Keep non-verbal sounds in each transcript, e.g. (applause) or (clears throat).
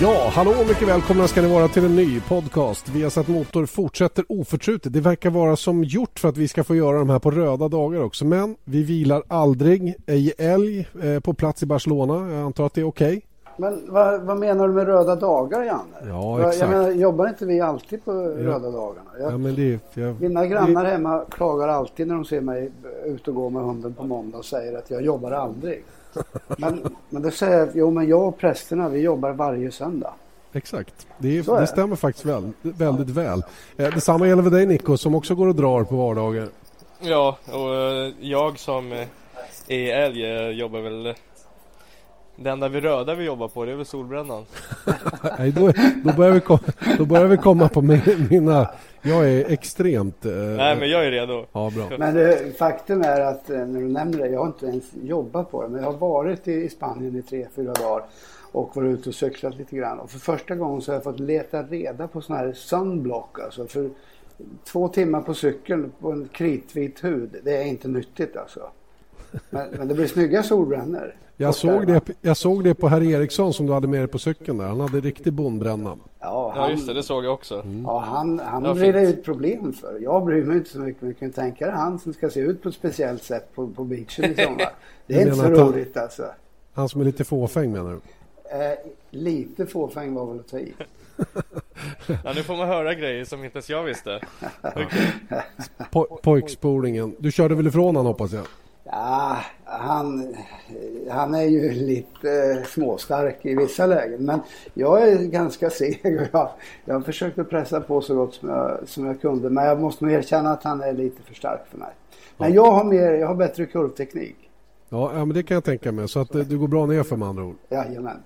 Ja, hallå och mycket välkomna ska ni vara till en ny podcast. Viasat Motor fortsätter oförtrutet. Det verkar vara som gjort för att vi ska få göra de här på röda dagar också. Men vi vilar aldrig. Ej älg eh, på plats i Barcelona. Jag antar att det är okej. Okay. Men vad, vad, menar du med röda dagar, Janne? Ja, exakt. Jag menar, jobbar inte vi alltid på ja. röda dagarna? Jag, ja, men det, jag, mina grannar det... hemma klagar alltid när de ser mig ute och gå med hunden på måndag och säger att jag jobbar aldrig. Men, men då säger jag, jo men jag och prästerna vi jobbar varje söndag. Exakt, det, är, det stämmer faktiskt väl, väldigt väl. Eh, detsamma gäller för dig Nico som också går och drar på vardagar. Ja, och eh, jag som är älg jobbar väl det enda vi röda vi jobbar på det är väl solbrännan. (laughs) Nej, då, då, börjar vi komma, då börjar vi komma på mina... Jag är extremt... Eh, Nej, men jag är redo. Ja, bra. Men det, faktum är att eh, när du nämner det, jag har inte ens jobbat på det, men jag har varit i Spanien i tre, fyra dagar och varit ute och cyklat lite grann. Och för första gången så har jag fått leta reda på sådana här sunblock. Alltså för två timmar på cykeln på en kritvit hud, det är inte nyttigt alltså. Men, men det blir snygga solbrännor. Jag såg, det, jag såg det på herr Eriksson som du hade med dig på cykeln där. Han hade riktig bondbränna. Ja, han, ja just det, det såg jag också. Mm. Ja, han, han blir det ut problem för. Jag bryr mig inte så mycket men kan tänka dig han som ska se ut på ett speciellt sätt på, på beachen i (laughs) sommar. Det är inte så roligt han, alltså. Han som är lite fåfäng menar du? Eh, lite fåfäng var väl att ta i. (laughs) ja, nu får man höra grejer som inte ens jag visste. (laughs) Okay. Po pojkspolingen. Du körde väl ifrån han hoppas jag? Ja, han, han är ju lite småstark i vissa lägen. Men jag är ganska seg och jag, jag försökte pressa på så gott som jag, som jag kunde. Men jag måste nog erkänna att han är lite för stark för mig. Men jag har, mer, jag har bättre kurvteknik. Ja, ja, men det kan jag tänka mig. Så att eh, du går bra ner för med andra ord. Jajamän.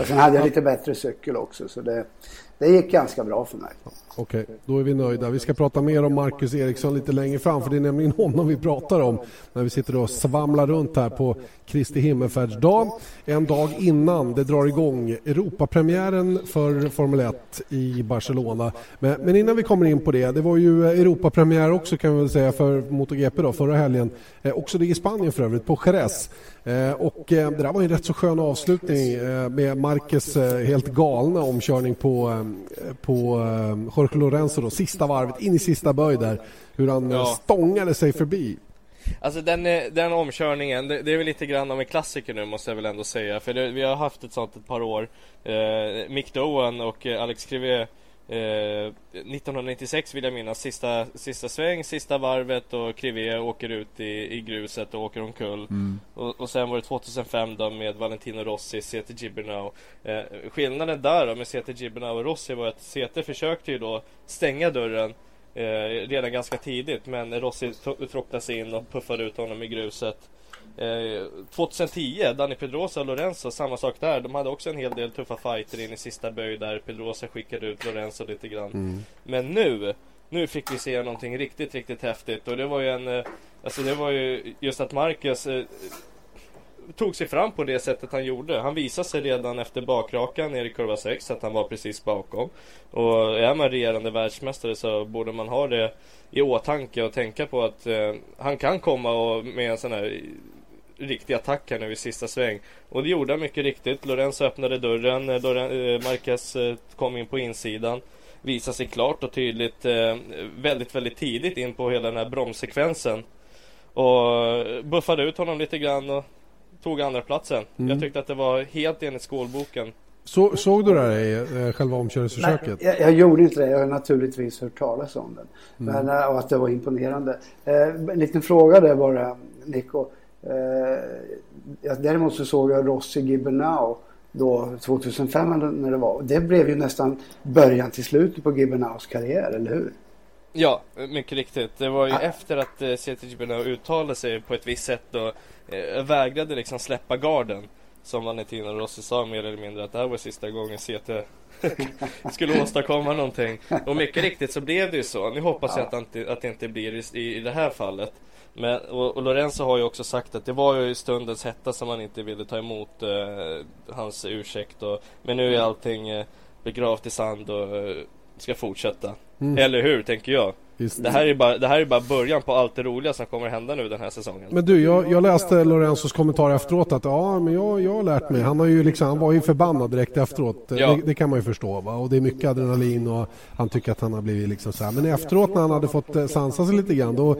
och sen hade jag lite bättre cykel också. Så det, det gick ganska bra för mig. Okej, okay, då är vi nöjda. Vi ska prata mer om Marcus Eriksson lite längre fram för det är nämligen (laughs) honom vi pratar om när vi sitter och svamlar runt här på Kristi himmelfärdsdag. En dag innan det drar igång Europapremiären för Formel 1 i Barcelona. Men, men, innan vi kommer in på det, det var ju Europapremiär också kan vi väl säga för MotoGP då, förra helgen. Eh, också det i Spanien för övrigt, på Jerez. Eh, och eh, det där var en rätt så skön avslutning eh, med Marcus eh, helt galna omkörning på, på Jorge Lorenzo då, sista varvet, in i sista böj där. Hur han ja. stångade sig förbi. Alltså den, den omkörningen, det, det, är väl lite grann av en klassiker nu måste jag väl ändå säga. För det, vi har haft ett sånt ett par år. Eh, Mick Doan och Alex Crivet Eh, 1996 vill jag minnas, sista, sista sväng, sista varvet och Crivet åker ut i, i gruset och åker omkull. Mm. Och, och sen var det 2005 då med Valentino Rossi, CT Gibernau. Eh, skillnaden där då med CT Gibernau och Rossi var att CT försökte ju då stänga dörren eh, redan ganska tidigt men Rossi tråcklade sig in och puffade ut honom i gruset. 2010, eh, Danny Pedrosa och Lorenzo, samma sak där. De hade också en hel del tuffa fighter in i sista böj där Pedrosa skickade ut Lorenzo lite grann. Mm. Men nu, nu fick vi se någonting riktigt, riktigt häftigt. Och det var ju en, eh, alltså det var ju just att Marcus eh, tog sig fram på det sättet han gjorde. Han visade sig redan efter bakrakan ner i kurva 6 att han var precis bakom. Och är man regerande världsmästare så borde man ha det i åtanke och tänka på att eh, han kan komma och med en sån här riktig attack här nu i sista sväng. Och det gjorde han mycket riktigt. Lorenzo öppnade dörren. Eh, Loren, eh, Marquez eh, kom in på insidan. Visade sig klart och tydligt väldigt, väldigt tidigt in på hela den här bromssekvensen. Och buffade ut honom lite grann och tog andra platsen. Mm. Jag tyckte att det var helt enligt skålboken. Så, såg du det här i själva omkörningsförsöket? Nej, jag, jag, gjorde inte det. Jag har naturligtvis hört talas om den. Mm. Men, och att det var imponerande. en liten fråga där bara, Nico. Eh, däremot så såg jag Rossi Gibernau då 2005 när det var. Det blev ju nästan början till slutet på Gibbernaus karriär, eller hur? Ja, mycket riktigt. Det var ju ah. efter att eh, CT Gibernau uttalade sig på ett visst sätt och eh, vägrade liksom släppa garden. Som Valentino Rossi sa mer eller mindre att det här var sista gången CT (laughs) skulle åstadkomma någonting. Och mycket riktigt så blev det ju så. Nu hoppas jag att det, att det inte blir i, i det här fallet. Men, och, och, Lorenzo har ju också sagt att det var ju i stundens hetta som han inte ville ta emot eh, hans ursäkt. Och, men nu är allting eh, begravt i sand och eh, ska fortsätta. Mm. Eller hur, tänker jag. Just det, här är bara, det här är bara början på allt det roliga som kommer hända nu den här säsongen. Men du, jag, jag läste Lorenzos kommentar efteråt att ja, men jag, jag har lärt mig. Han, har ju liksom, han var ju förbannad direkt efteråt. Ja. Det, det, kan man ju förstå. Va? Och det är mycket adrenalin och han tycker att han har blivit liksom så här. Men efteråt när han hade fått eh, sansa sig lite grann då,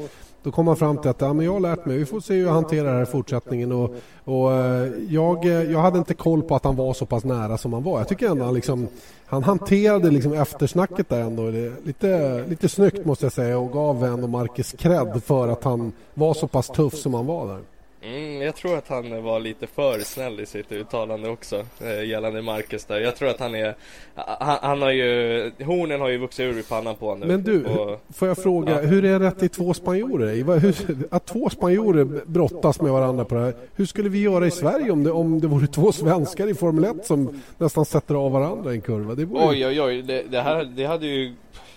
då kom han fram till att ja, men jag har lärt mig. Vi får se hur jag hanterar det här i fortsättningen. Och, och, eh, jag, eh, jag hade inte koll på att han var så pass nära som han var. Jag tycker ändå han, liksom, han hanterade liksom eftersnacket där ändå lite, lite snyggt måste jag säga och gav ändå Marcus cred för att han var så pass tuff som han var där. Mm, jag tror att han var lite för snäll i sitt uttalande också eh, gällande Marcus där. Jag tror att han är, han, han, har ju, hornen har ju vuxit ur i pannan på honom nu. Men du, och, får jag fråga, ja. hur är det att det är två spanjorer? Hur, att två spanjorer brottas med varandra på det här. Hur skulle vi göra i Sverige om det, om det vore två svenskar i Formel 1 som nästan sätter av varandra i en kurva? Det vore... Oj, oj, oj. Det, det, här, det hade ju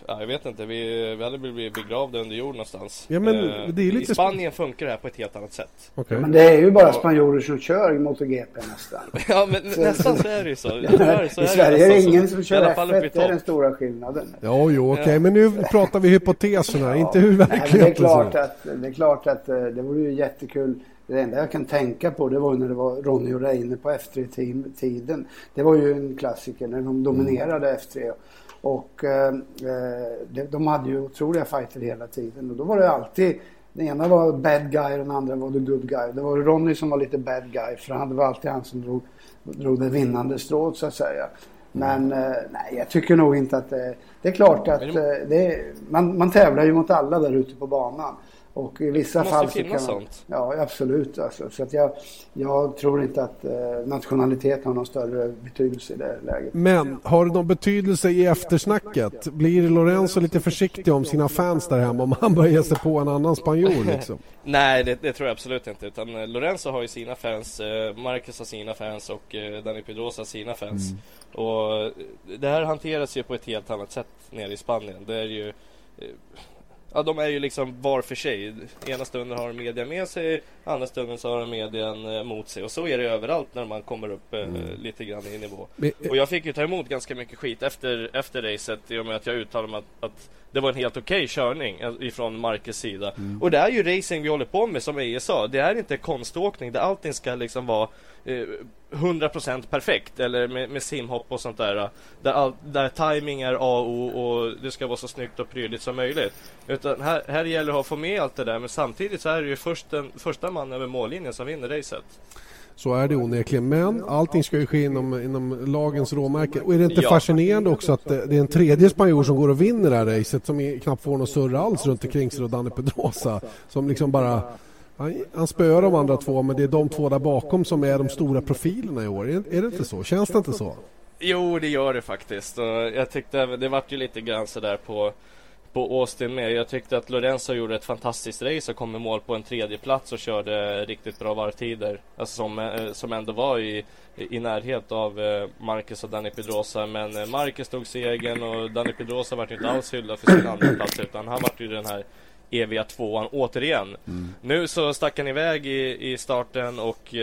Ja, jag vet inte, vi, vi hade blivit begravda under jord någonstans. Ja, men eh, det är lite I Spanien funkar det här på ett helt annat sätt. Okay. Men det är ju bara spanjorer som kör i MotoGP nästan. (laughs) ja, men så, nästan så är det ju så. (laughs) I Sverige är det ingen som kör F1, det är den stora skillnaden. Ja, jo, okej, okay. men nu pratar vi hypoteserna, ja. inte hur verkligheten det är klart att Det är klart att eh, det vore ju jättekul det enda jag kan tänka på det var när det var Ronny och Reine på F3-tiden. Det var ju en klassiker när de dominerade F3. Och eh, eh de hade ju otroliga fighter hela tiden och då var det alltid den ena var bad guy och den andra var the good guy. Det var Ronny som var lite bad guy för det var alltid han som drog, drog det vinnande strået så att säga. Men eh, nej, jag tycker nog inte att det... Det är klart att eh, det, man, man tävlar ju mot alla där ute på banan. Och i vissa det fall måste finnas kan man, sånt. Ja, absolut. Alltså. Så att jag, jag tror inte att eh, nationalitet har någon större betydelse i det läget. Men har det någon betydelse i eftersnacket? Blir Lorenzo lite försiktig om sina fans där hemma om han börjar ge sig på en annan spanjor? Liksom? (laughs) Nej, det, det, tror jag absolut inte. Utan eh, Lorenzo har ju sina fans, eh, Marcus har sina fans och eh, Danny Pedrosa sina fans. Mm. Och det här hanteras ju på ett helt annat sätt nere i Spanien. Det är ju Ja, de är ju liksom var för sig. Ena stunden har de media med sig, andra stunden så har de median eh, mot sig. Och så är det överallt när man kommer upp eh, mm. lite grann i nivå. Och jag fick ju ta emot ganska mycket skit efter, efter racet i och med att jag uttalade mig att, att det var en helt okej okay körning eh, ifrån Marcus sida. Mm. Och det är ju racing vi håller på med som EA sa. Det är inte konståkning där allting ska liksom vara eh, 100% perfekt eller med, med simhopp och sånt där. Där, all, där timing är A och O och det ska vara så snyggt och prydligt som möjligt. Utan här, här gäller det att få med allt det där men samtidigt så är det ju först den, första man över mållinjen som vinner racet. Så är det onekligen. Men allting ska ju ske inom, inom lagens råmärke. Och är det inte ja. fascinerande också att det är en tredje spanjor som går och vinner det här racet som knappt får någon surr alls runt omkring sig och Danne Pedrosa som liksom bara han, han spöar de andra två men det är de två där bakom som är de stora profilerna i år. Är, är det inte så? Känns det inte så? Jo, det gör det faktiskt. Och jag tyckte det vart ju lite grann sådär på på Austin med. Jag tyckte att Lorenzo gjorde ett fantastiskt race och kom i mål på en tredje plats och körde riktigt bra varvtider. Alltså som, eh, som ändå var i, i närhet av eh, Marcus och Danny Pedrosa. Men eh, Marcus tog segern och Danny Pedrosa vart inte alls hyllad för sin andra plats utan han vart ju den här eviga tvåan återigen. Mm. Nu så stack han iväg i, i starten och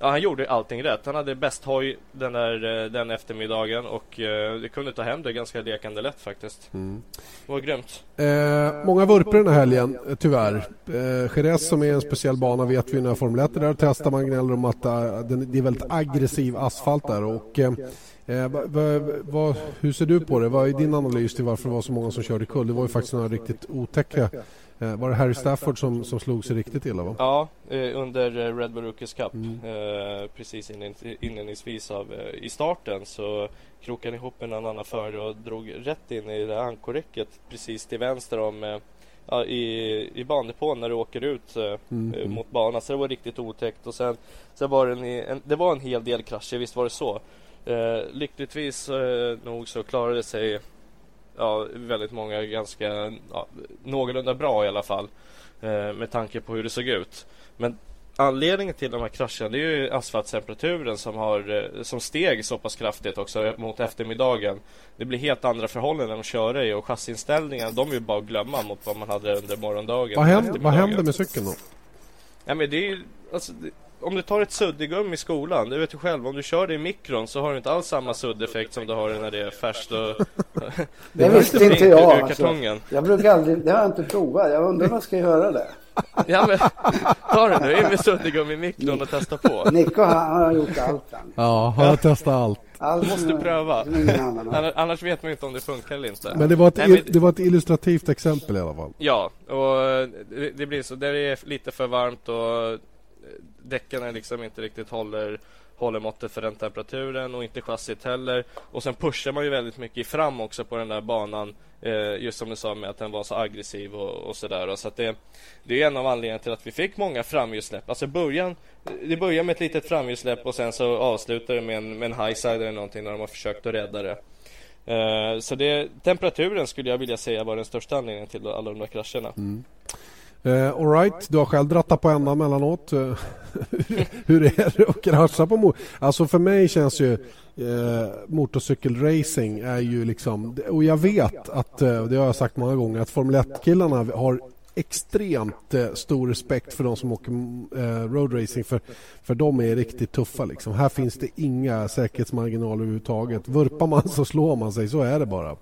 Ja, han gjorde allting rätt. Han hade bäst hoj den, där, eh, den eftermiddagen och eh, det kunde ta hem det ganska lekande lätt faktiskt. Mm. Det var grymt. Eh, många vurpor den här helgen, eh, tyvärr. Eh, Jerez som är en speciell bana vet vi när Formel 1 är där testar man gnäller om att uh, det är väldigt aggressiv asfalt där. Och, eh, va, va, va, hur ser du på det? Vad är din analys till varför det var så många som körde kull? Det var ju faktiskt några riktigt otäcka var det Harry Stafford som, som slog sig riktigt illa? Va? Ja, eh, under eh, Red Bull Rookies Cup. Mm. precis inledningsvis av, i starten så krokade han ihop en annan förare och drog rätt in i det ankorräcket precis till vänster om ja, i, i bandepån när du åker ut mm, mm. mot banan. Så det var riktigt otäckt. Och sen, sen var det, en, en, det var en hel del krascher, visst var det så. Eh, lyckligtvis eh, nog så klarade sig ja, väldigt många ganska ja, någorlunda bra i alla fall. Eh, med tanke på hur det såg ut. Men anledningen till de här krascherna det är ju asfalttemperaturen som, har, eh, som steg så pass kraftigt också mot eftermiddagen. Det blir helt andra förhållanden att köra i och chassinställningarna de är ju bara att glömma mot vad man hade under morgondagen. Vad händer, vad händer med cykeln då? Ja, men det är alltså, om du tar ett suddgum i skolan, du vet ju själv, om du kör det i mikron så har du inte alls samma suddeffekt som du har när det är färskt och... (laughs) det visste inte jag. Alltså. Jag brukar aldrig, det har jag inte provat. Jag undrar om jag ska göra det. (laughs) Ja men, ta det nu, in med suddgum i mikron och testa på. Nico han har gjort allt han. Ja, han har testat allt. Allt måste pröva. Annars vet man inte om det funkar eller inte. Men det var ett, Nej, men... det var ett illustrativt exempel i alla fall. Ja, och det, det blir så. Där det är lite för varmt och däcken liksom inte riktigt håller håller måttet för den temperaturen och inte chassit heller. Och sen pushar man ju väldigt mycket fram också på den där banan. Eh, just som du sa med att den var så aggressiv och, och sådär. Så att det, det är en av anledningarna till att vi fick många framhjulssläpp. Alltså början, det börjar med ett litet framhjulssläpp och sen så avslutar det med en, med en highside eller någonting när de har försökt att rädda det. Eh, så det, temperaturen skulle jag vilja säga var den största anledningen till alla de där krascherna. Mm. Eh, uh, Alright, du har själv drattat på ändan mellanåt. Eh, (laughs) hur är det att krascha på motor? Alltså för mig känns ju eh, motorcykelracing är ju liksom... Och jag vet att, eh, det har jag sagt många gånger, att Formel 1-killarna har extremt eh, stor respekt för de som åker eh, roadracing för, för de är riktigt tuffa. Liksom. Här finns det inga säkerhetsmarginaler överhuvudtaget. Vurpar man så slår man sig, så är det bara.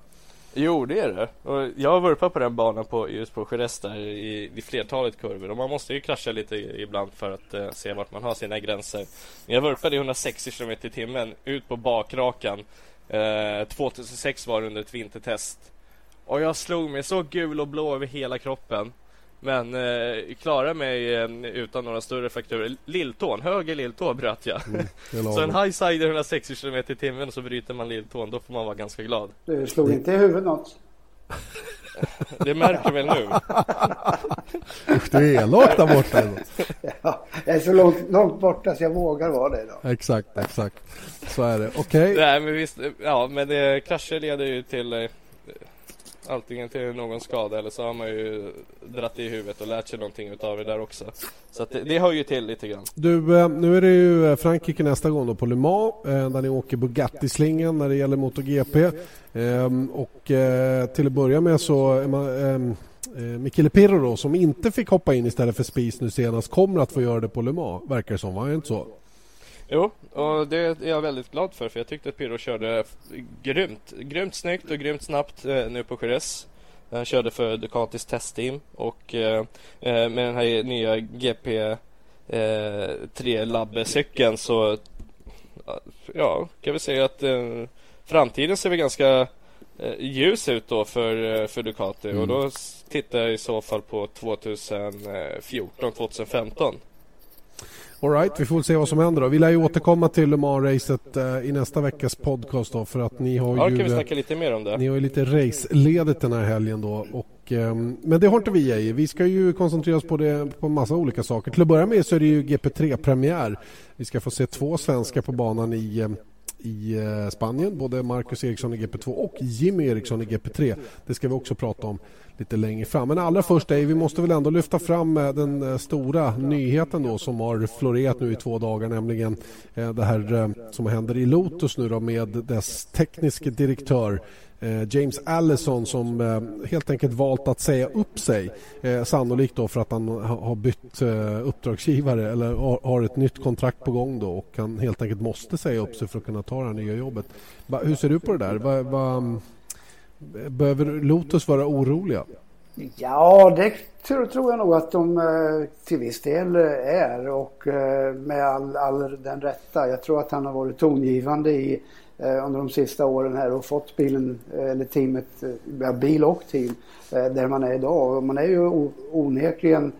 Jo, det är det. Och jag har vurpat på den banan på, just på Jerez där i, i flertalet kurvor. Och man måste ju krascha lite ibland för att eh, se vart man har sina gränser. Jag vurpade i 160 km i timmen ut på bakrakan. Eh, 2006 var det under ett vintertest. Och jag slog mig så gul och blå över hela kroppen. Men eh, klarade mig eh, utan några större frakturer. Lilltån, höger lilltå bröt jag. Mm, så en high side 160 km i timmen så bryter man lilltån. Då får man vara ganska glad. Du slog inte i huvudet något? (laughs) Det märker väl nu. (laughs) Usch, du är elak där borta. (laughs) ja, jag är så långt, långt borta så jag vågar vara det idag. Exakt, exakt. Så är det. Okej. Okay. Nej, men visst. Ja, men det, krascher leder ju till eh, antingen till någon skada eller så har man ju dratt i huvudet och lärt sig någonting utav det där också. Så att det, det hör ju till lite grann. Du, eh, nu är det ju eh, Frankrike nästa gång då på Le Mans eh, där ni åker Bugatti-slingan när det gäller MotoGP. Ehm, och till att börja med så är man ehm, Michele Pirro då, som inte fick hoppa in istället för Spies nu senast kommer att få göra det på Le Mans, verkar det som, var det inte så? Jo, och det är jag väldigt glad för för jag tyckte att Pirro körde grymt, grymt snyggt och grymt snabbt eh, nu på Jerez. Han körde för Ducatis testteam och eh, eh med den här nya GP eh, 3 Labbe-cykeln så ja, kan vi säga att eh, framtiden ser väl ganska eh, ljus ut då för, eh, för Ducati mm. och då tittar jag i så fall på 2014, 2015. Alright, vi får se vad som händer då. Vi lär ju återkomma till Le Mans-racet uh, i nästa veckas podcast då för att ni har ja, ju... kan vi snacka lite mer om det. Ni har ju lite raceledigt den här helgen då och, um, men det har inte vi i. Vi ska ju koncentrera oss på det på massa olika saker. Till att börja med så är det ju GP3-premiär. Vi ska få se två svenskar på banan i um, i eh, Spanien, både Marcus Eriksson i GP2 och Jimmy Eriksson i GP3. Det ska vi också prata om lite längre fram. Men allra först, Dave, vi måste väl ändå lyfta fram eh, den eh, stora nyheten då som har florerat nu i två dagar, nämligen det här som händer i Lotus nu då med dess tekniske direktör Eh, James Allison som eh, helt enkelt valt att säga upp sig. Eh, sannolikt då för att han har bytt uppdragsgivare eller har ett nytt kontrakt på gång då och han helt enkelt måste säga upp sig för att kunna ta det här nya jobbet. Hur ser du på det där? Behöver Lotus vara oroliga? Ja, det tror, jag nog att de till viss del är och med all, all den rätta. Jag tror att han har varit tongivande i Eh, under de sista åren här och fått bilen, eh, eller teamet, eh, ja, bil och team där man är idag. Och man är ju onekligen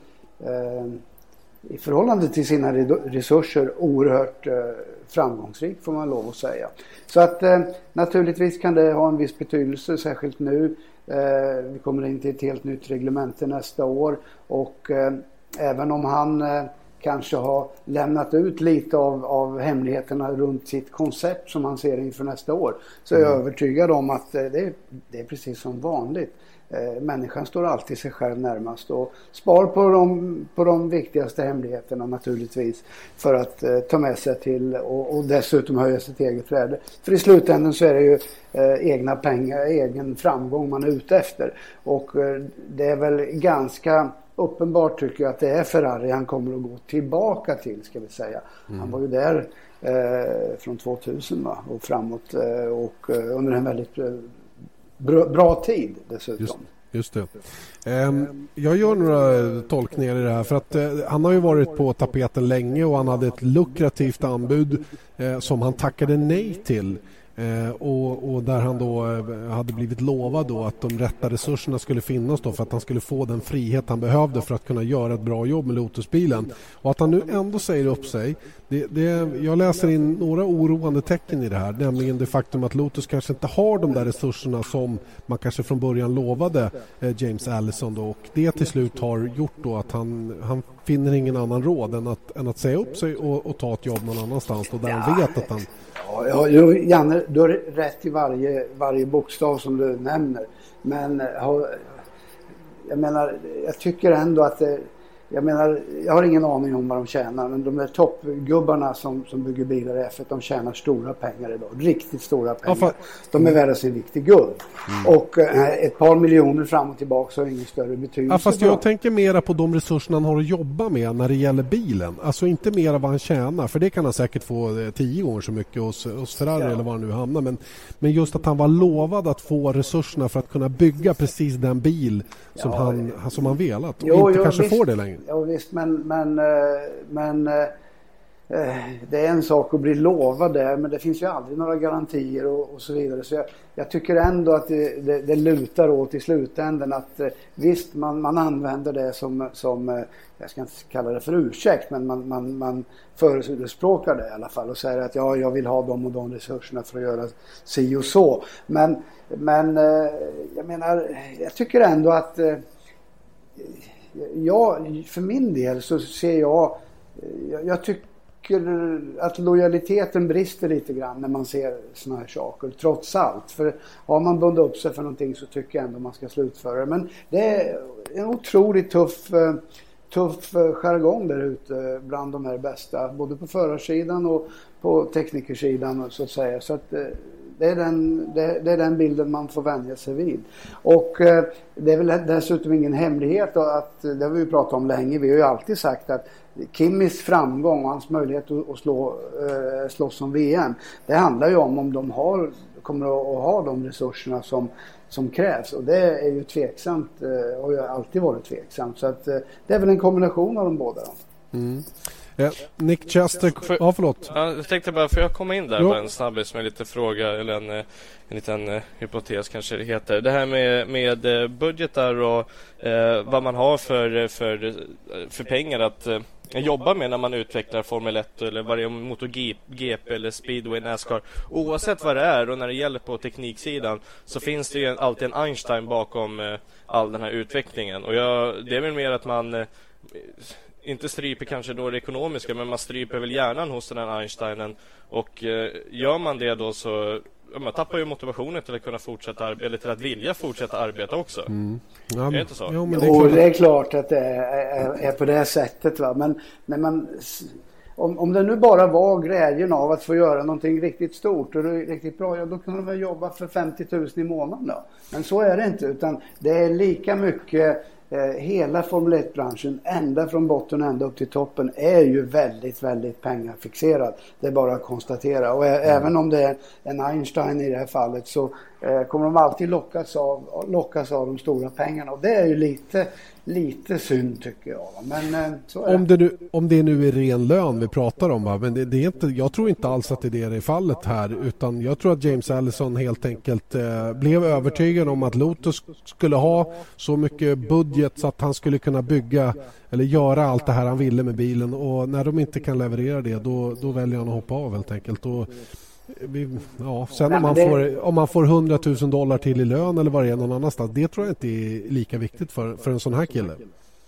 i förhållande till sina resurser oerhört framgångsrik får man lov att säga. Så att naturligtvis kan det ha en viss betydelse särskilt nu. Vi kommer in till ett helt nytt reglemente nästa år och även om han kanske har lämnat ut lite av, av hemligheterna runt sitt koncept som han ser inför nästa år. Så mm. jag är övertygad om att eh, det är, det är precis som vanligt. Eh, människan står alltid sig själv närmast och spar på de, på de viktigaste hemligheterna naturligtvis för att eh, ta med sig till och, och, dessutom höja sitt eget värde. För i slutändan så är det ju eh, egna pengar, egen framgång man är ute efter och eh, det är väl ganska uppenbart tycker jag att det är Ferrari han kommer att gå tillbaka till ska vi säga. Mm. Han var ju där eh, från 2000 va? och framåt eh, och eh, under en väldigt eh, bra, bra, tid dessutom. Just, just det. Ehm, jag gör några tolkningar i det här för att eh, han har ju varit på tapeten länge och han hade ett lukrativt anbud eh, som han tackade nej till. Eh, och, och, där han då eh, hade blivit lovad då att de rätta resurserna skulle finnas då för att han skulle få den frihet han behövde för att kunna göra ett bra jobb med Lotusbilen. Och att han nu ändå säger upp sig. Det, det, jag läser in några oroande tecken i det här, nämligen det faktum att Lotus kanske inte har de där resurserna som man kanske från början lovade eh, James Allison då och det till slut har gjort då att han, han finner ingen annan råd än att, än att säga upp sig och, och ta ett jobb någon annanstans då där han vet att han Ja, Janne, du har rätt i varje, varje bokstav som du nämner. Men eh, jag menar, jag tycker ändå att det, jag menar, jag har ingen aning om vad de tjänar men de där toppgubbarna som, som bygger bilar i F1 de tjänar stora pengar idag. Riktigt stora pengar. Ja, de är värda sin vikt i guld. Mm. Och eh, ett par miljoner fram och tillbaka har ingen större betydelse. Ja, fast jag tänker mera på de resurserna han har att jobba med när det gäller bilen. Alltså inte mera vad han tjänar för det kan han säkert få eh, tio gånger så mycket hos, hos Ferrari ja. eller var han nu hamnar. Men, men just att han var lovad att få resurserna för att kunna bygga precis den bil som, ja, han, som han velat och jo, inte jo, kanske visst, får det längre. Ja visst men, men, eh, men eh, eh, det är en sak att bli lovad där men det finns ju aldrig några garantier och, och så vidare. Så jag, jag, tycker ändå att det, det, det, lutar åt i slutändan att visst man, man använder det som, som, jag ska inte kalla det för ursäkt men man, man, man förespråkar det i alla fall och säger att ja, jag vill ha de och de resurserna för att göra si och så. Men men jag menar, jag tycker ändå att jag, för min del så ser jag, jag, jag tycker att lojaliteten brister lite grann när man ser såna här saker, trots allt. För har man bundit upp sig för någonting så tycker jag ändå man ska slutföra det. Men det är en otroligt tuff, eh, tuff eh, jargong där ute bland de här bästa, både på förarsidan och på teknikersidan så att säga. Så att eh, det är, den, det, det, är den bilden man får vänja sig vid. Och eh, det är väl dessutom ingen hemlighet att, eh, det har vi ju pratat om länge, vi har ju alltid sagt att Kimmis framgång och hans möjlighet att, att slå, eh, slåss om VM, det handlar ju om om de har, kommer att ha de resurserna som, som krävs och det är ju tveksamt eh, och har alltid varit tveksamt. Så att, eh, det är väl en kombination av de båda. Mm. Ja, Nick Chester, för, ja förlåt. Ja, jag tänkte bara, får jag komma in där med en snabbis med lite fråga eller en, eh, en liten uh, hypotes kanske det heter. Det här med, med uh, budgetar och uh, vad man har för, för, för pengar att jobba med när man utvecklar Formel 1 eller vad det är MotoGP eller speedway, Nascar. Oavsett vad det är och när det gäller på tekniksidan så finns det ju alltid en Einstein bakom all den här utvecklingen och jag, det är väl mer att man inte stryper kanske då det ekonomiska men man stryper väl hjärnan hos den här Einsteinen och eh, gör man det då så man tappar ju motivationen till att kunna fortsätta arbeta eller till att vilja fortsätta arbeta också. Mm. Ja, är det inte så? Jo, men det, är klart. det är klart att det är, är, på det sättet. Va? Men när man, om, om det nu bara var glädjen av att få göra någonting riktigt stort och riktigt bra, ja då kunde de väl jobba för 50 000 i månaden då. Men så är det inte utan det är lika mycket hela Formel 1-branschen, ända från botten ända upp till toppen, är ju väldigt, väldigt pengafixerad. Det är bara att konstatera. Och mm. även om det är en Einstein i det här fallet så eh, kommer de alltid lockas av, lockas av de stora pengarna. Och det är ju lite, lite synd tycker jag. Men eh, om det. Nu, om det nu är ren lön vi pratar om, va? men det, det, är inte, jag tror inte alls att det är det fallet här. Utan jag tror att James Allison helt enkelt eh, blev övertygad om att Lotus skulle ha så mycket budget så att han skulle kunna bygga eller göra allt det här han ville med bilen. Och när de inte kan leverera det då, då väljer han att hoppa av helt enkelt. Och, ja, sen om man, får, om man får 100 000 dollar till i lön eller vad det är någon annanstans, det tror jag inte är lika viktigt för, för en sån här kille.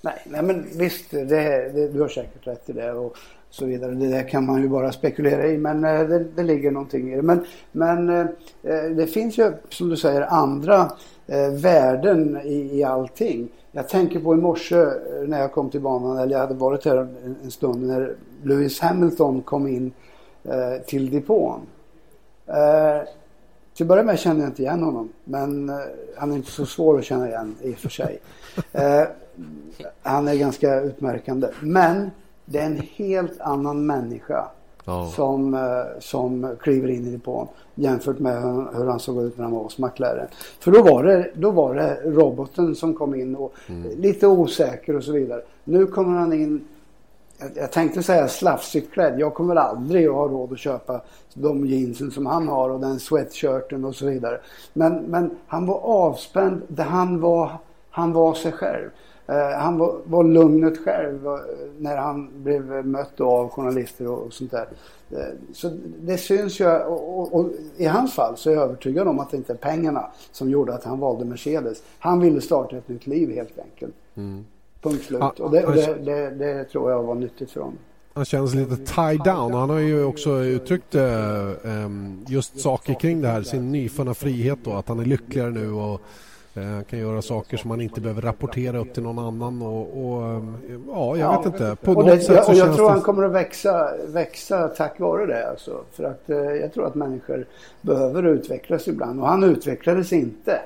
Nej, nej men visst, det, det, du har säkert rätt i det och så vidare. Det där kan man ju bara spekulera i men eh, det, det ligger någonting i det. Men, men eh, det finns ju som du säger andra eh, värden i, i allting. Jag tänker på i morse när jag kom till banan, eller jag hade varit här en, en stund när Lewis Hamilton kom in eh, till depån. Eh, till att börja med känner jag inte igen honom. Men eh, han är inte så svår att känna igen i och för sig. (laughs) Eh, han är ganska utmärkande. Men det är en helt annan människa ja. som, som kliver in i depån jämfört med hur, han såg ut när han var hos McLaren. För då var det, då var det roboten som kom in och mm. lite osäker och så vidare. Nu kommer han in jag, jag tänkte säga slafsigt klädd. Jag kommer aldrig att ha råd att köpa de jeansen som han har och den sweatshirten och så vidare. Men, men han var avspänd. Han var, han var sig själv. Eh, han var, var lugnet själv eh, när han blev mött av journalister och, och sånt där. Eh, så det syns ju och, och, och, i hans fall så är jag övertygad om att det inte är pengarna som gjorde att han valde Mercedes. Han ville starta ett nytt liv helt enkelt. Mm. Punkt slut. Ah, och det, det, det, det, tror jag var nyttigt för honom. Han känns lite tied down. Han har ju också uttryckt äh, just saker kring det här, sin nyfunna frihet då, att han är lyckligare nu och äh, kan göra saker som han inte behöver rapportera upp till någon annan och, och ja, jag vet inte. På något det, sätt jag, jag tror han kommer att växa, växa tack vare det alltså. För att äh, jag tror att människor behöver utvecklas ibland och han utvecklades inte.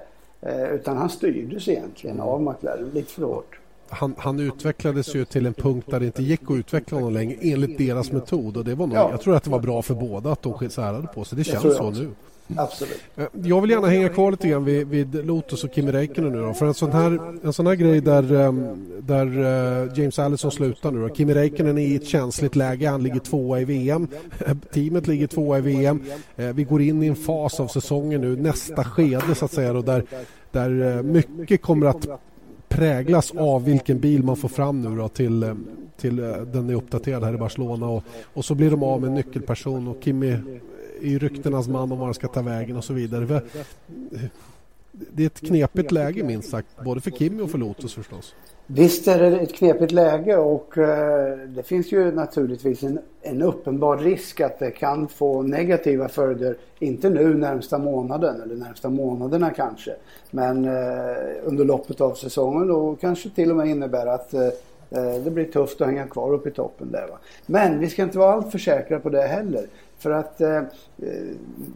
utan han styrdes egentligen av McLaren lite för hårt han, han, utvecklades ju till en punkt där det inte gick att utveckla honom längre enligt deras metod. Och det var nog, ja. Jag tror att det var bra för båda att de särade på sig. Det känns så nu. Absolut. Eh, jag vill gärna hänga kvar lite grann vid, vid Lotus och Kimi Räikkönen nu då. För en sån här, en sån här grej där, ehm, där uh, James Allison slutar nu då. Kimi Räikkönen är i ett känsligt läge. Han ligger tvåa i VM. (laughs) Teamet ligger tvåa i VM. Uh, vi går in i en fas av säsongen nu, nästa skede så att säga då, där, där mycket kommer att präglas av vilken bil man får fram nu då till, eh, till eh, den är uppdaterad här i Barcelona och, och så blir de av med en nyckelperson och Kimi är ryktenas man om var han ska ta vägen och så vidare. Det är ett knepigt läge minst sagt, både för Kimi och för Lotus förstås. Visst är det ett knepigt läge och eh, det finns ju naturligtvis en, en, uppenbar risk att det kan få negativa följder. Inte nu närmsta månaden eller närmsta månaderna kanske. Men eh, under loppet av säsongen och kanske till och med innebär att eh, det blir tufft att hänga kvar uppe i toppen där. Va? Men vi ska inte vara alltför säkra på det heller. För att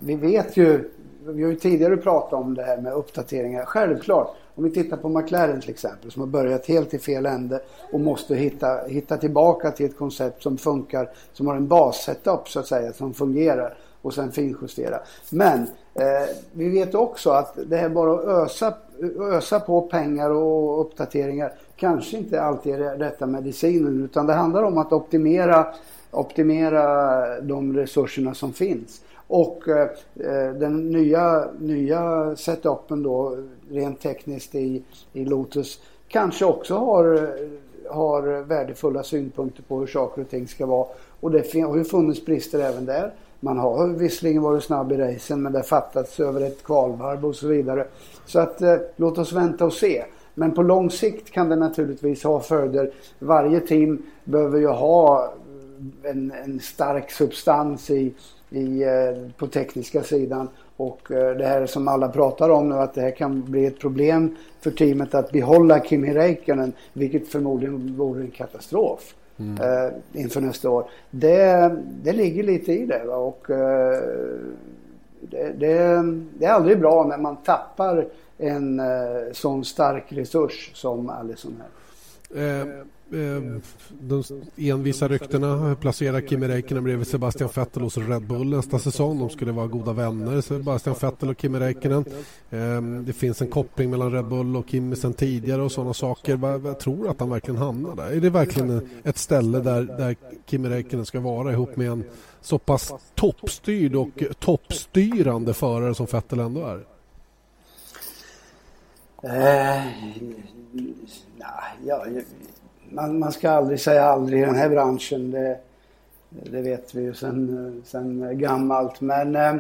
vi vet ju, vi har ju tidigare pratat om det här med uppdateringar. Självklart om vi tittar på McLaren till exempel som har börjat helt i fel ände och måste hitta, hitta tillbaka till ett koncept som funkar, som har en bassetup så att säga, som fungerar och sen finjustera. Men eh, vi vet också att det här bara att ösa, ösa på pengar och uppdateringar kanske inte alltid är rätta medicinen utan det handlar om att optimera, optimera de resurserna som finns. Och eh, den nya, nya setupen då rent tekniskt i, i Lotus kanske också har, har värdefulla synpunkter på hur saker och ting ska vara. Och det har ju funnits brister även där. Man har visserligen varit snabb i racen men det har fattats över ett kvalvarv och så vidare. Så att eh, låt oss vänta och se. Men på lång sikt kan det naturligtvis ha följder. Varje team behöver ju ha en, en stark substans i, i, eh, på tekniska sidan. Och eh, det här som alla pratar om nu att det här kan bli ett problem för teamet att behålla Kimi Räikkönen vilket förmodligen vore en katastrof mm. eh, inför nästa år. Det, det ligger lite i det va? och eh, det, det, det, är aldrig bra när man tappar en eh, sån stark resurs som Allison här. Eh, Eh, de envisa ryktena placerar Kimi Räikkönen bredvid Sebastian Vettel hos Red Bull nästa säsong. De skulle vara goda vänner, Sebastian Vettel och Kimi Räikkönen. Ehm, det finns en koppling mellan Red Bull och Kimi sedan tidigare och sådana saker. Vad tror att han verkligen hamnar där. Är det verkligen ett ställe där, där Kimi Räikkönen ska vara ihop med en så pass toppstyrd och toppstyrande förare som Vettel ändå är? Eh, uh, nah, ja, man, man ska aldrig säga aldrig i den här branschen. Det, det vet vi ju sen, sen gammalt. Men eh,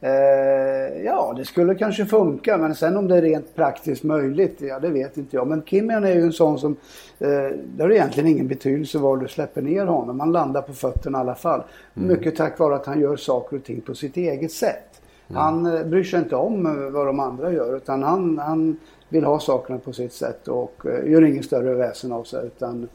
eh, ja, det skulle kanske funka. Men sen om det är rent praktiskt möjligt, ja det vet inte jag. Men Kimian är ju en sån som, eh, det har egentligen ingen betydelse var du släpper ner honom. Han landar på fötterna i alla fall. Mm. Mycket tack vare att han gör saker och ting på sitt eget sätt. Mm. Han eh, bryr sig inte om eh, vad de andra gör utan han, han vill ha sakerna på sitt sätt och uh, gör ingen större väsen av sig. Utan,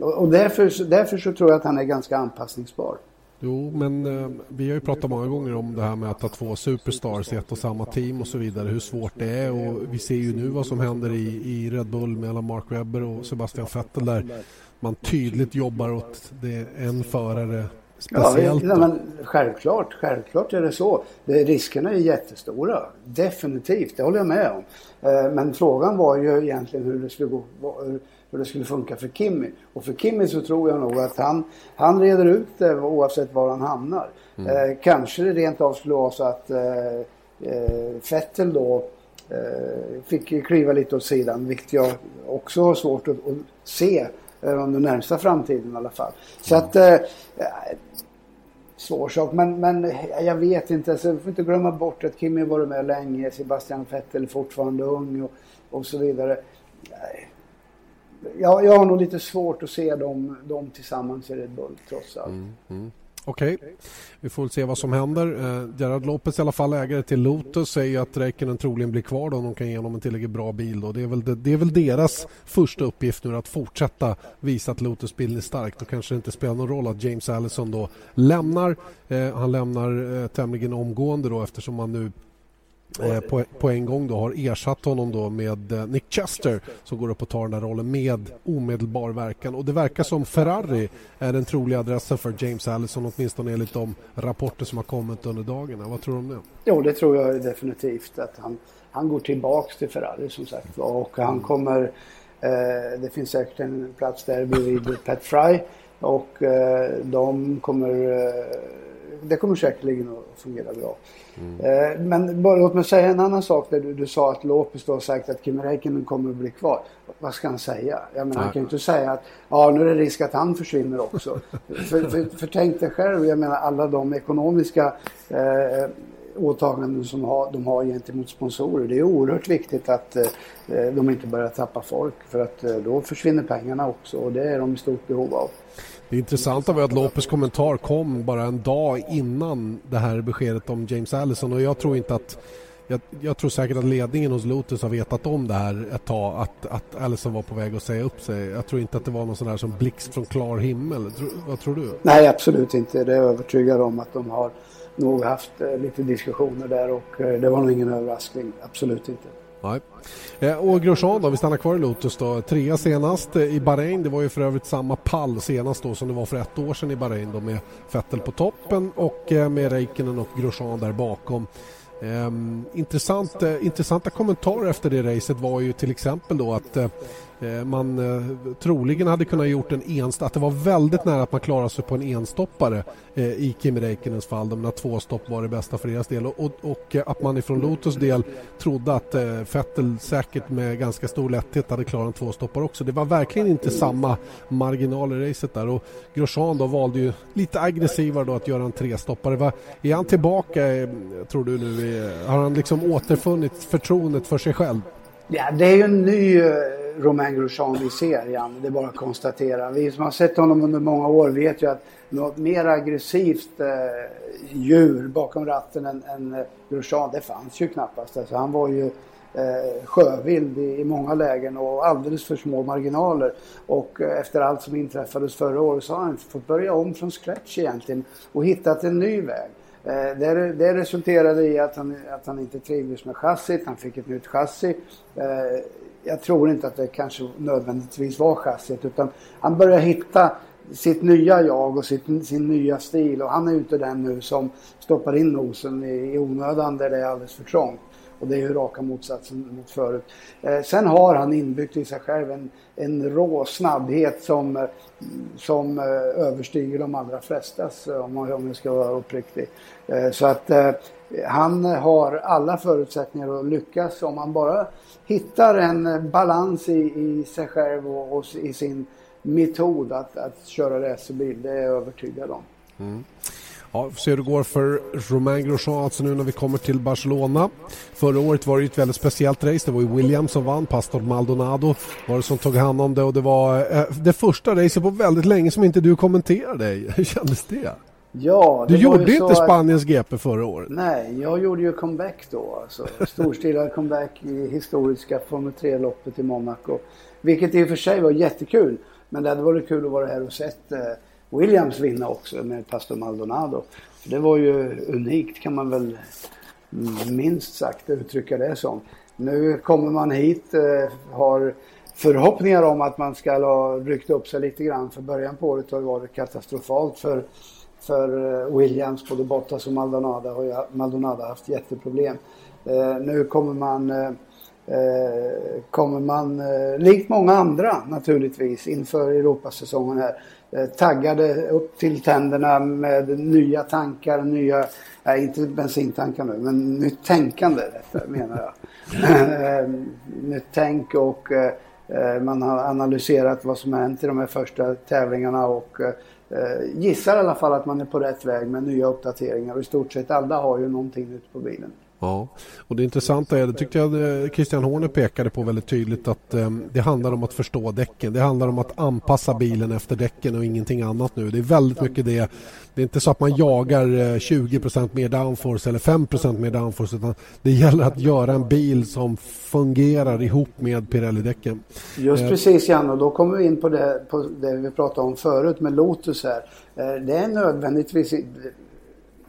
och därför, därför så tror jag att han är ganska anpassningsbar. Jo, men eh, vi har ju pratat många gånger om det här med att ha två superstars i ett och samma team och så vidare. Hur svårt det är och vi ser ju nu vad som händer i, i Red Bull mellan Mark Webber och Sebastian Vettel där man tydligt jobbar åt det en förare speciellt. Ja, men självklart, självklart är det så. Riskerna är jättestora. Definitivt, det håller jag med om. Eh, men frågan var ju egentligen hur det skulle gå hur det skulle funka för Kimmy. Och för Kimmy så tror jag nog att han, han reder ut det oavsett var han hamnar. Mm. Eh, kanske det rent av skulle vara så att eh, Fettel då fick kliva lite åt sidan, vilket jag också har svårt att, att se eh, under närmsta framtiden i alla fall. Så att eh, svår sak. Men, men eh, jag vet inte. Så vi får inte glömma bort att Kimmy varit med länge. Sebastian Vettel är fortfarande ung och, och så vidare eh, jag, jag har nog lite svårt att se dem, dem tillsammans i Red Bull trots allt. Mm, mm. Okej, okay. vi får se vad som händer. Eh, Gerard Lopez i alla fall ägare till Lotus säger att Räikkönen troligen blir kvar då om de kan ge honom en tillräckligt bra bil. Då. Det, är väl, det, det är väl deras första uppgift nu att fortsätta visa att Lotus-bilen är stark. Då kanske det inte spelar någon roll att James Allison då lämnar. Eh, han lämnar eh, tämligen omgående då eftersom man nu på, på, en gång då har ersatt honom då med eh, Nick Chester som går upp och tar den här rollen med omedelbar verkan. Och det verkar som Ferrari är den troliga adressen för James Allison åtminstone enligt de rapporter som har kommit under dagarna. Vad tror du om det? Jo, det tror jag definitivt att han, han går tillbaks till Ferrari som sagt och han kommer eh, det finns säkert en plats där bredvid Pat Fry och eh, de kommer eh, det kommer säkerligen att fungera bra. Mm. Men bara låt mig säga en annan sak där du, du sa att Lopez då har sagt att Kimi Räikkönen kommer att bli kvar. Vad ska han säga? Jag menar, han kan ju inte säga att ja, nu är det risk att han försvinner också. (laughs) för, för, för tänk dig själv, jag menar alla de ekonomiska eh, åtaganden som har, de har gentemot sponsorer. Det är oerhört viktigt att eh, de inte börjar tappa folk för att eh, då försvinner pengarna också och det är de i stort behov av. Det intressanta var att Lopez kommentar kom bara en dag innan det här beskedet om James Allison och jag tror inte att jag, jag, tror säkert att ledningen hos Lotus har vetat om det här ett tag att, att Allison var på väg att säga upp sig. Jag tror inte att det var någon sån där som blixt från klar himmel. Tro, vad tror du? Nej, absolut inte. Det är jag övertygad om att de har nog haft eh, lite diskussioner där och eh, det var nog ingen överraskning. Absolut inte. Nej. Eh, och Grosjean då, vi stannar kvar i Lotus då. Trea senast eh, i Bahrain, det var ju för övrigt samma pall senast då som det var för ett år sedan i Bahrain då med Vettel på toppen och eh, med Räikkönen och Grosjean där bakom. Um, intressant, uh, intressanta kommentarer efter det racet var ju till exempel då att uh, Eh, man eh, troligen hade kunnat gjort en enstopp, att det var väldigt nära att man klarade sig på en enstoppare eh, i Kimi Räikkönens fall, när två stopp var det bästa för deras del och, och eh, att man ifrån Lotus del trodde att eh, Vettel säkert med ganska stor lätthet hade klarat en tvåstoppare också. Det var verkligen inte samma marginal i racet där och Grosjean då valde ju lite aggressivare då att göra en trestoppare. är han tillbaka, tror du nu? Har han liksom återfunnit förtroendet för sig själv? Ja, det är ju en ny Romain Grosjean vi ser igen. Det är bara att konstatera. Vi som har sett honom under många år vet ju att något mer aggressivt eh, djur bakom ratten än, än eh, Grosjean, det fanns ju knappast. Alltså, han var ju eh, sjövild i, i, många lägen och alldeles för små marginaler. Och eh, efter allt som inträffades förra året så har han fått börja om från scratch egentligen och hittat en ny väg. Eh, det, det, resulterade i att han, att han inte trivdes med chassit, han fick ett nytt chassi. Eh, jag tror inte att det kanske nödvändigtvis var chassit utan han börjar hitta sitt nya jag och sitt, sin nya stil och han är ju inte den nu som stoppar in nosen i, i onödan där det är alldeles för trångt. Och det är ju raka motsatsen mot förut. Eh, sen har han inbyggt i sig själv en, en rå snabbhet som, eh, som eh, överstiger de allra flestas eh, om, om jag ska vara uppriktig. Eh, så att eh, han har alla förutsättningar att lyckas om han bara hittar en eh, balans i, i sig själv och, och i sin metod att, att köra racerbil. Det är jag övertygad om. Mm. Ja, får se hur det går för Romain Grosjean alltså nu när vi kommer till Barcelona. Förra året var det ett väldigt speciellt race. Det var ju Williams som vann, Pastor Maldonado var det som tog hand om det och det var eh, det första racet på väldigt länge som inte du kommenterade. (laughs) Hur kändes det? Ja, det du gjorde inte Spaniens att... GP förra året? Nej, jag gjorde ju comeback då. Alltså, storstilad comeback i historiska Formel 3-loppet i Monaco. Vilket i och för sig var jättekul. Men det hade varit kul att vara här och sett eh, Williams vinna också med Pastor Maldonado. Det var ju unikt kan man väl minst sagt uttrycka det som. Nu kommer man hit, eh, har förhoppningar om att man ska ha ryckt upp sig lite grann. För början på året har det varit katastrofalt för, för eh, Williams, både Bottas och Maldonado har Maldonado haft jätteproblem. Eh, nu kommer man Eh, kommer man, eh, likt många andra naturligtvis, inför Europasäsongen här, eh, taggade upp till tänderna med nya tankar, nya, nej inte bensintankar nu, men nytt tänkande menar jag. Eh, nytt tänk och eh, man har analyserat vad som har hänt i de här första tävlingarna och gissar i alla fall att man är på rätt väg med nya uppdateringar och i stort sett alla har ju någonting nytt på bilen. Ja, och det intressanta är, det tyckte jag eh, Christian Horner pekade på väldigt tydligt att eh, det handlar om att förstå däcken. Det handlar om att anpassa bilen efter däcken och ingenting annat nu. Det är väldigt mycket det. Det är inte så att man jagar eh, 20% mer downforce eller 5% mer downforce utan det gäller att göra en bil som fungerar ihop med Pirelli-däcken. Just eh, precis Jan och då kommer vi in på det, på det vi pratade om förut med Lotus här. Eh, det är nödvändigtvis,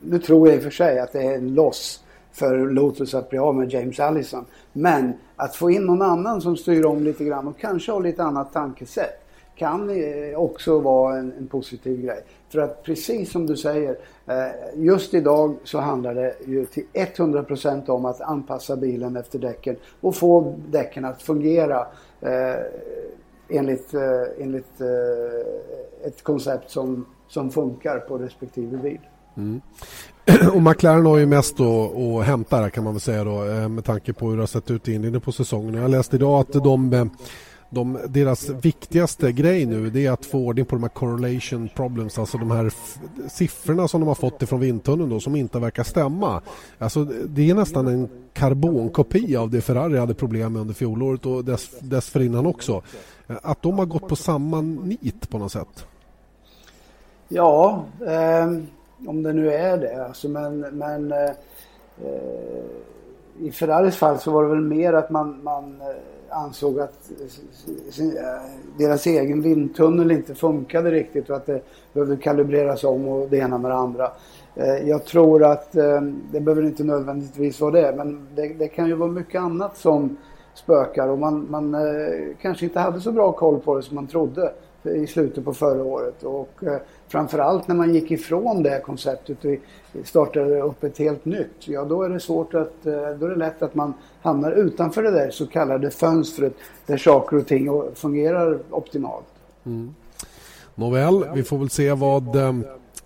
nu tror jag i och för sig att det är en loss för Lotus att bli av med James Allison. Men att få in någon annan som styr om lite grann och kanske har lite annat tankesätt kan eh, också vara en, en, positiv grej. För att precis som du säger, eh, just idag så handlar det ju till 100% om att anpassa bilen efter däcken och få däcken att fungera eh, enligt, enligt ett koncept som, som funkar på respektive bil. Mm. (clears throat) Och McLaren har ju mest att hämta där kan man väl säga då eh, med tanke på hur det har sett ut inne på säsongen. Jag läste idag att de, eh, de, deras viktigaste grej nu det är att få ordning på de här correlation problems, alltså de här siffrorna som de har fått ifrån vindtunneln då som inte verkar stämma. Alltså det är nästan en karbonkopia av det Ferrari hade problem med under fjolåret och dess, dessförinnan också. Eh, att de har gått på samma nit på något sätt. Ja, eh om det nu är det. Alltså, men men eh, eh, i Ferraris fall så var det väl mer att man, man eh, ansåg att eh, sin, deras egen vindtunnel inte funkade riktigt och att det behövde kalibreras om och det ena med det andra. Jag tror att det behöver inte nödvändigtvis vara det men det, det kan ju vara mycket annat som spökar och man, man kanske inte hade så bra koll på det som man trodde i slutet på förra året. Och eh, framförallt när man gick ifrån det konceptet och startade upp ett helt nytt. Ja, då är det svårt att, eh, då är det lätt att man hamnar utanför det där så kallade fönstret där saker och ting fungerar optimalt. Mm. Nåväl, vi får väl se vad eh,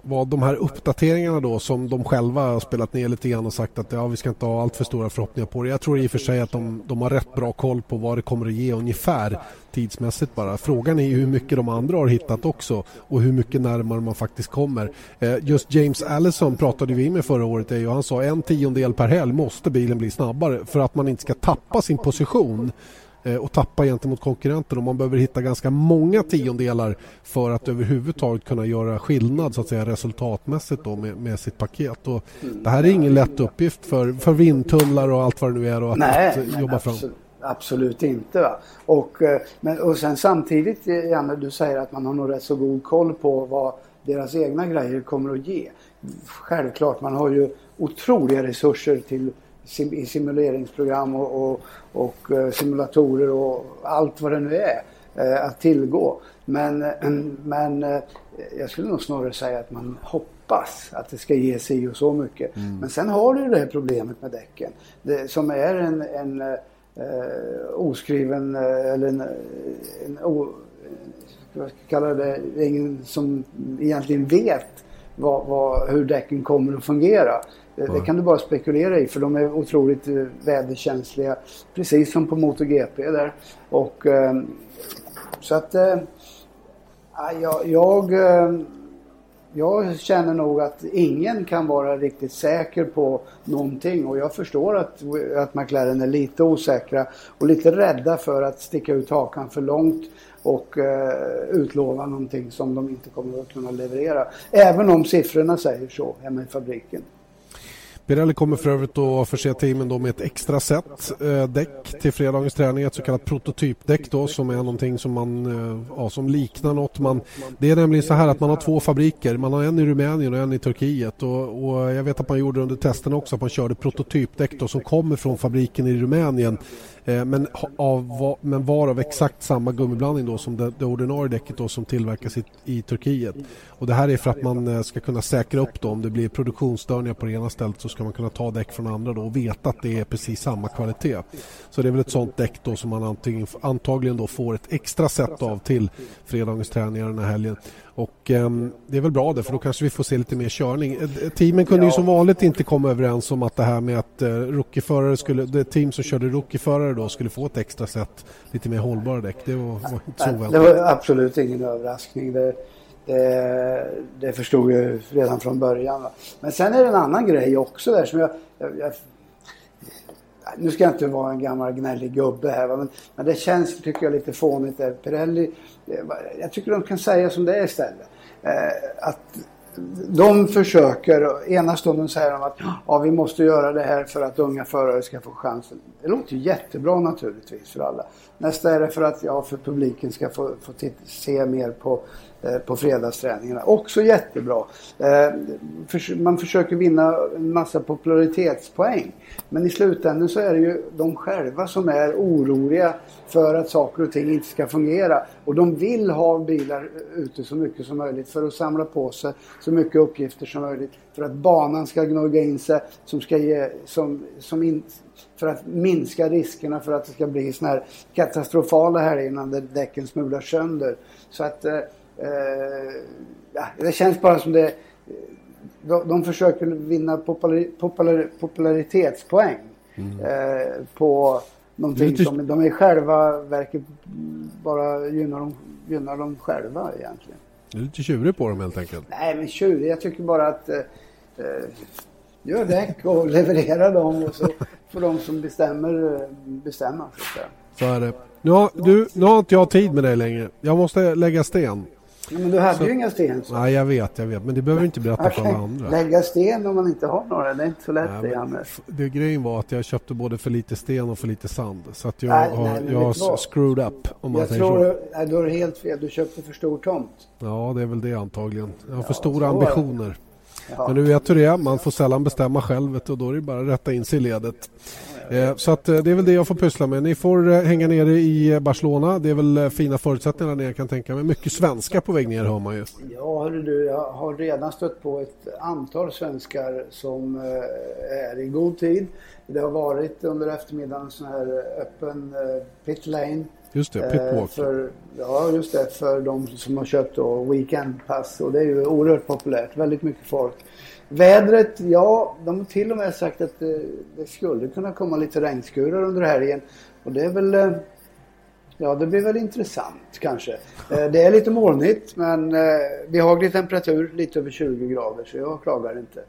vad de här uppdateringarna då som de själva har spelat ner lite grann och sagt att ja, vi ska inte ha allt för stora förhoppningar på det. Jag tror i och för sig att de, de har rätt bra koll på vad det kommer att ge ungefär tidsmässigt bara. Frågan är ju hur mycket de andra har hittat också och hur mycket närmare man faktiskt kommer. Eh, just James Allison pratade vi med förra året eh, och han sa en tiondel per helg måste bilen bli snabbare för att man inte ska tappa sin position och tappa gentemot konkurrenten och man behöver hitta ganska många tiondelar för att överhuvudtaget kunna göra skillnad så att säga resultatmässigt då med, med sitt paket. Och det här är ingen lätt uppgift för, för vindtunnlar och allt vad det nu är att, Nej, att jobba fram. Absolut, absolut inte. Va? Och, eh, men, och sen samtidigt, eh, Janne, du säger att man har nog rätt så god koll på vad deras egna grejer kommer att ge. Självklart, man har ju otroliga resurser till i simuleringsprogram och, och, och, eh, simulatorer och allt vad det nu är eh, att tillgå. Men, (clears throat) eh, men jag skulle nog snarare säga att man hoppas att det ska ge sig och så mycket. Mm. Men sen har du det här problemet med däcken. Det, som är en, en eh, oskriven eller en, en o, jag kalla det, ingen som egentligen vet vad, vad, hur däcken kommer att fungera. Det, det, kan du bara spekulera i för de är otroligt eh, väderkänsliga. Precis som på MotoGP där. Och, eh, så att eh, jag, jag, jag, känner nog att ingen kan vara riktigt säker på någonting och jag förstår att, att McLaren är lite osäkra och lite rädda för att sticka ut hakan för långt och uh, utlova någonting som de inte kommer att kunna leverera. Även om siffrorna säger så hemma i fabriken. Pirelli kommer för övrigt att förse teamen då med ett extra set eh, däck till fredagens träning, ett så kallat prototypdäck då som är någonting som man, eh, ja, som liknar något. Man, det är nämligen så här att man har två fabriker, man har en i Rumänien och en i Turkiet. Och, och jag vet att man gjorde under testerna också att man körde prototypdäck då som kommer från fabriken i Rumänien. Eh, men, av, men var av exakt samma gummiblandning då som det, det ordinarie däcket då som tillverkas i, i, Turkiet. Och det här är för att man eh, ska kunna säkra upp då om det blir produktionsstörningar på det ena stället så ska man kunna ta däck från andra då och veta att det är precis samma kvalitet. Så det är väl ett sånt däck då som man antingen, antagligen då får ett extra set av till fredagens träningar den här helgen. Och eh, det är väl bra det för då kanske vi får se lite mer körning. Eh, teamen kunde ja. ju som vanligt inte komma överens om att det här med att eh, rookieförare skulle, det team som körde rookieförare då skulle få ett extra set lite mer hållbara däck. Det var, var inte så oväntat. Det var absolut ingen överraskning. Det, det, det förstod jag redan från början. Men sen är det en annan grej också där som jag, jag, jag nu ska jag inte vara en gammal gnällig gubbe här men, men det känns tycker jag lite fånigt där. Pirelli, eh, jag tycker de kan säga som det är istället. Eh, att de försöker, ena stunden säger de att ja, vi måste göra det här för att unga förare ska få chansen. Det låter ju jättebra naturligtvis för alla. Nästa är det för att ja, för publiken ska få, få se mer på Eh, på fredagsträningarna. Också jättebra. Eh, man försöker vinna en massa popularitetspoäng. Men i slutändan så är det ju de själva som är oroliga för att saker och ting inte ska fungera. Och de vill ha bilar ute så mycket som möjligt för att samla på sig så mycket uppgifter som möjligt. För att banan ska gnugga in sig som ska ge, som, som in, för att minska riskerna för att det ska bli såna här katastrofala helger innan däcken smular sönder. Så att eh, ja, det känns bara som det... De, de försöker vinna populari, populari, popularitetspoäng mm. eh, på någonting lite... som de i själva verket bara gynnar dem, gynnar dem själva egentligen. Du är lite tjurig på dem helt enkelt. Nej, men tjurig. Jag tycker bara att eh, eh gör däck och (laughs) leverera dem och så får de som bestämmer eh, bestämma. Så, så är det. Nu har, du, nu har inte jag tid med dig längre. Jag måste lägga sten. Men du hade så, ju inga sten. Så. Nej, jag vet, jag vet. Men det behöver du inte berätta för alla andra. Lägga sten om man inte har några, det är inte så lätt nej, det, Jannes. Det grejen var att jag köpte både för lite sten och för lite sand. Så att jag nej, har, nej, jag har screwed up, om man jag tror, så. Du har helt fel. Du köpte för stor tomt. Ja, det är väl det antagligen. Jag har ja, för stora ambitioner. Ja. Men du vet hur det är, man får sällan bestämma själv och då är det bara att rätta in sig i ledet. Eh, så att eh, det är väl det jag får pyssla med. Ni får eh, hänga nere i Barcelona. Det är väl fina förutsättningar där nere kan tänka mig. Mycket svenska på väg ner hör man ju. Ja, hörru du, jag har redan stött på ett antal svenskar som är i god tid. Det har varit under eftermiddagen en sån här öppen pit lane. Just det, pitwalk. För, ja, just det. För de som har köpt då weekendpass. Och det är ju oerhört populärt. Väldigt mycket folk. Vädret, ja, de har till och med sagt att det, det skulle kunna komma lite regnskurar under helgen. Och det är väl, eh, ja det blir väl intressant kanske. Eh, det är lite molnigt men eh, behaglig temperatur, lite över 20 grader så jag klagar inte.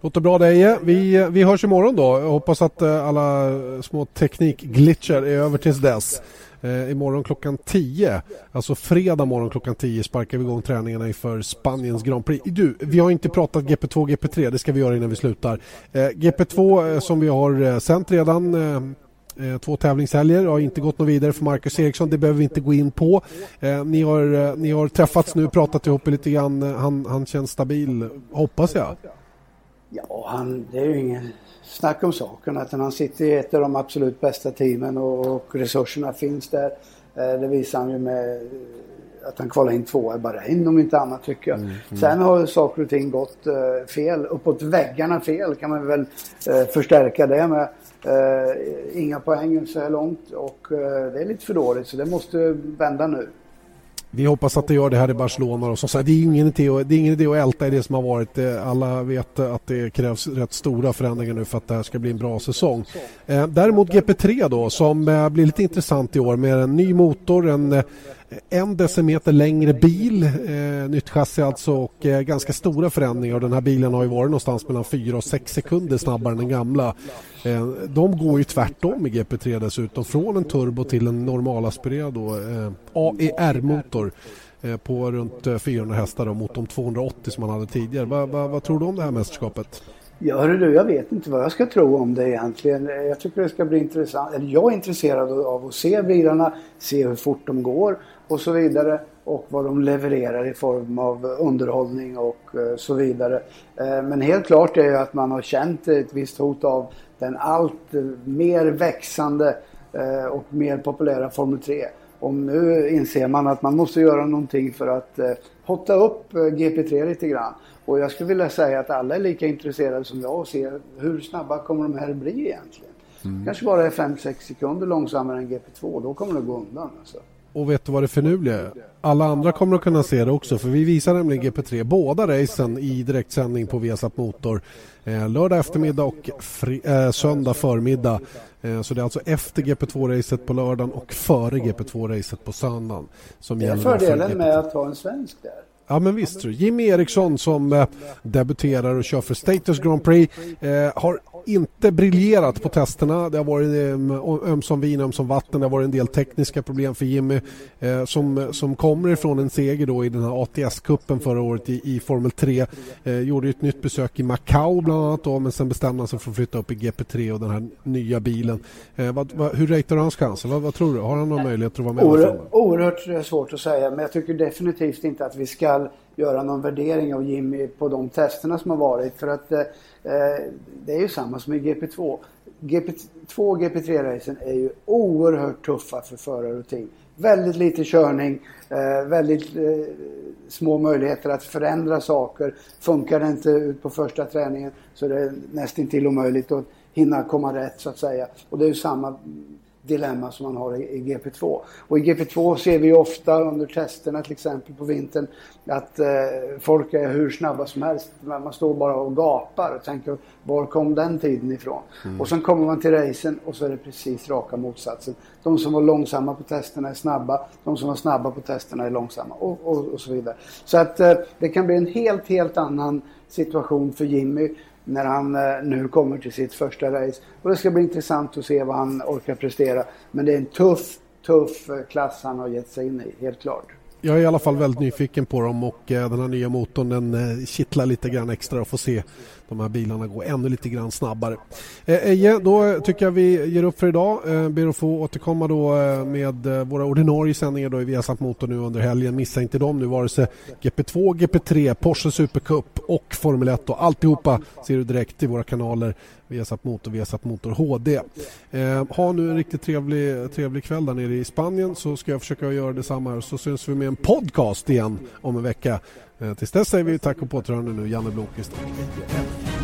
Låter bra Deje. Vi, vi hörs imorgon då. Jag hoppas att alla små teknikglitcher är över tills dess. Eh, imorgon klockan 10, alltså fredag morgon klockan 10 sparkar vi igång träningarna inför Spaniens Grand Prix. Du, vi har inte pratat GP2 och GP3, det ska vi göra innan vi slutar. Eh, GP2 eh, som vi har eh, sänt redan eh, eh, två tävlingshelger har inte gått något vidare för Marcus Eriksson. Det behöver vi inte gå in på. Eh, ni, har, eh, ni har träffats nu, pratat ihop er lite grann. Eh, han, han känns stabil, hoppas jag. Ja, han, det är ju ingen snack om saken. Att han sitter i ett av de absolut bästa teamen och, och resurserna finns där. Eh, det visar han ju med att han kvalar in tvåa i Bahrain om inte annat tycker jag. Mm, mm. Sen har saker och ting gått uh, fel. Uppåt väggarna fel kan man väl uh, förstärka det med. Uh, inga poäng så här långt och det är lite för dåligt så det måste vända nu. Vi hoppas att det gör det här i Barcelona. Och som sagt, det, är ingen idé, det är ingen idé att älta i det som har varit. Eh, alla vet att det krävs rätt stora förändringar nu för att det här ska bli en bra säsong. Eh, däremot GP3 då som eh, blir lite intressant i år med en ny motor, en en decimeter längre bil, eh, nytt chassi alltså och eh, ganska stora förändringar. Den här bilen har ju varit någonstans mellan 4 och 6 sekunder snabbare än den gamla. Eh, de går ju tvärtom i GP3 dessutom, från en turbo till en normalaspirerad eh, AER-motor eh, på runt eh, 400 hästar då, mot de 280 som man hade tidigare. Va, va, vad tror du om det här mästerskapet? Ja hörru du, jag vet inte vad jag ska tro om det egentligen. Jag tycker det ska bli intressant. Eller jag är intresserad av att se bilarna, se hur fort de går och så vidare. Och vad de levererar i form av underhållning och eh, så vidare. Eh, men helt klart är ju att man har känt ett visst hot av den allt mer växande eh, och mer populära Formel 3. Och nu inser man att man måste göra någonting för att hotta upp GP3 lite grann. Och jag skulle vilja säga att alla är lika intresserade som jag och ser hur snabba kommer de här bli egentligen. Mm. Kanske bara är 5-6 sekunder långsammare än GP2. Då kommer det gå undan. Alltså. Och vet du vad det förnuliga är? Alla andra kommer att kunna se det också för vi visar nämligen GP3 båda racen i direktsändning på Viasat Motor eh, lördag eftermiddag och fri, eh, söndag förmiddag. Eh, så det är alltså efter GP2-racet på lördagen och före GP2-racet på söndagen. Som det är fördelen med att ha en svensk där. Ja men visst. Jimmy Eriksson som eh, debuterar och kör för Status Grand Prix eh, har inte briljerat på testerna. Det har varit eh, ömsom vin, ömsom vatten. Det har varit en del tekniska problem för Jimmy eh, som, som kommer ifrån en seger då i den här ATS-kuppen förra året i, i Formel 3. Eh, gjorde ett nytt besök i Macau bland annat då, men sen bestämde han sig för att flytta upp i GP3 och den här nya bilen. Eh, vad, vad, hur ratear du hans chanser? Vad, vad, tror du? Har han någon möjlighet att vara med? Oerhört, oerhört svårt att säga, men jag tycker definitivt inte att vi ska göra någon värdering av Jimmy på de testerna som har varit. För att eh, eh Eh, det är ju samma som i GP2. GP2 och GP3-racen är ju oerhört tuffa för förare och team. Väldigt lite körning, eh, väldigt eh, små möjligheter att förändra saker. Funkar det inte ut på första träningen så är det nästintill omöjligt att hinna komma rätt så att säga. Och det är ju samma dilemma som man har i, i GP2. Och i GP2 ser vi ofta under testerna till exempel på vintern att eh, folk är hur snabba som helst. Man står bara och gapar och tänker var kom den tiden ifrån? Mm. Och sen kommer man till racen och så är det precis raka motsatsen. De som var långsamma på testerna är snabba, de som var snabba på testerna är långsamma och, och, och så vidare. Så att eh, det kan bli en helt, helt annan situation för Jimmy när han eh, nu kommer till sitt första race. Och det ska bli intressant att se vad han orkar prestera. Men det är en tuff, tuff eh, klass han har gett sig in i, helt klart. Jag är i alla fall väldigt nyfiken på dem och eh, den här nya motorn den kittlar lite grann extra att få se de här bilarna gå ännu lite grann snabbare. Eh, Eje, då tycker jag vi ger upp för idag. Eh, ber att få återkomma då eh, med våra ordinarie sändningar då i Viasat Motor nu under helgen. Missa inte dem nu, vare sig GP2, GP3, Porsche Supercup och Formel 1 och alltihopa ser du direkt i våra kanaler Viasat Motor, Viasat Motor HD. Eh, ha nu en riktigt trevlig, trevlig kväll där nere i Spanien så ska jag försöka göra detsamma här så syns vi med en podcast igen om en vecka. Eh, tills dess säger vi tack och påtrörande nu, Janne Blomqvist och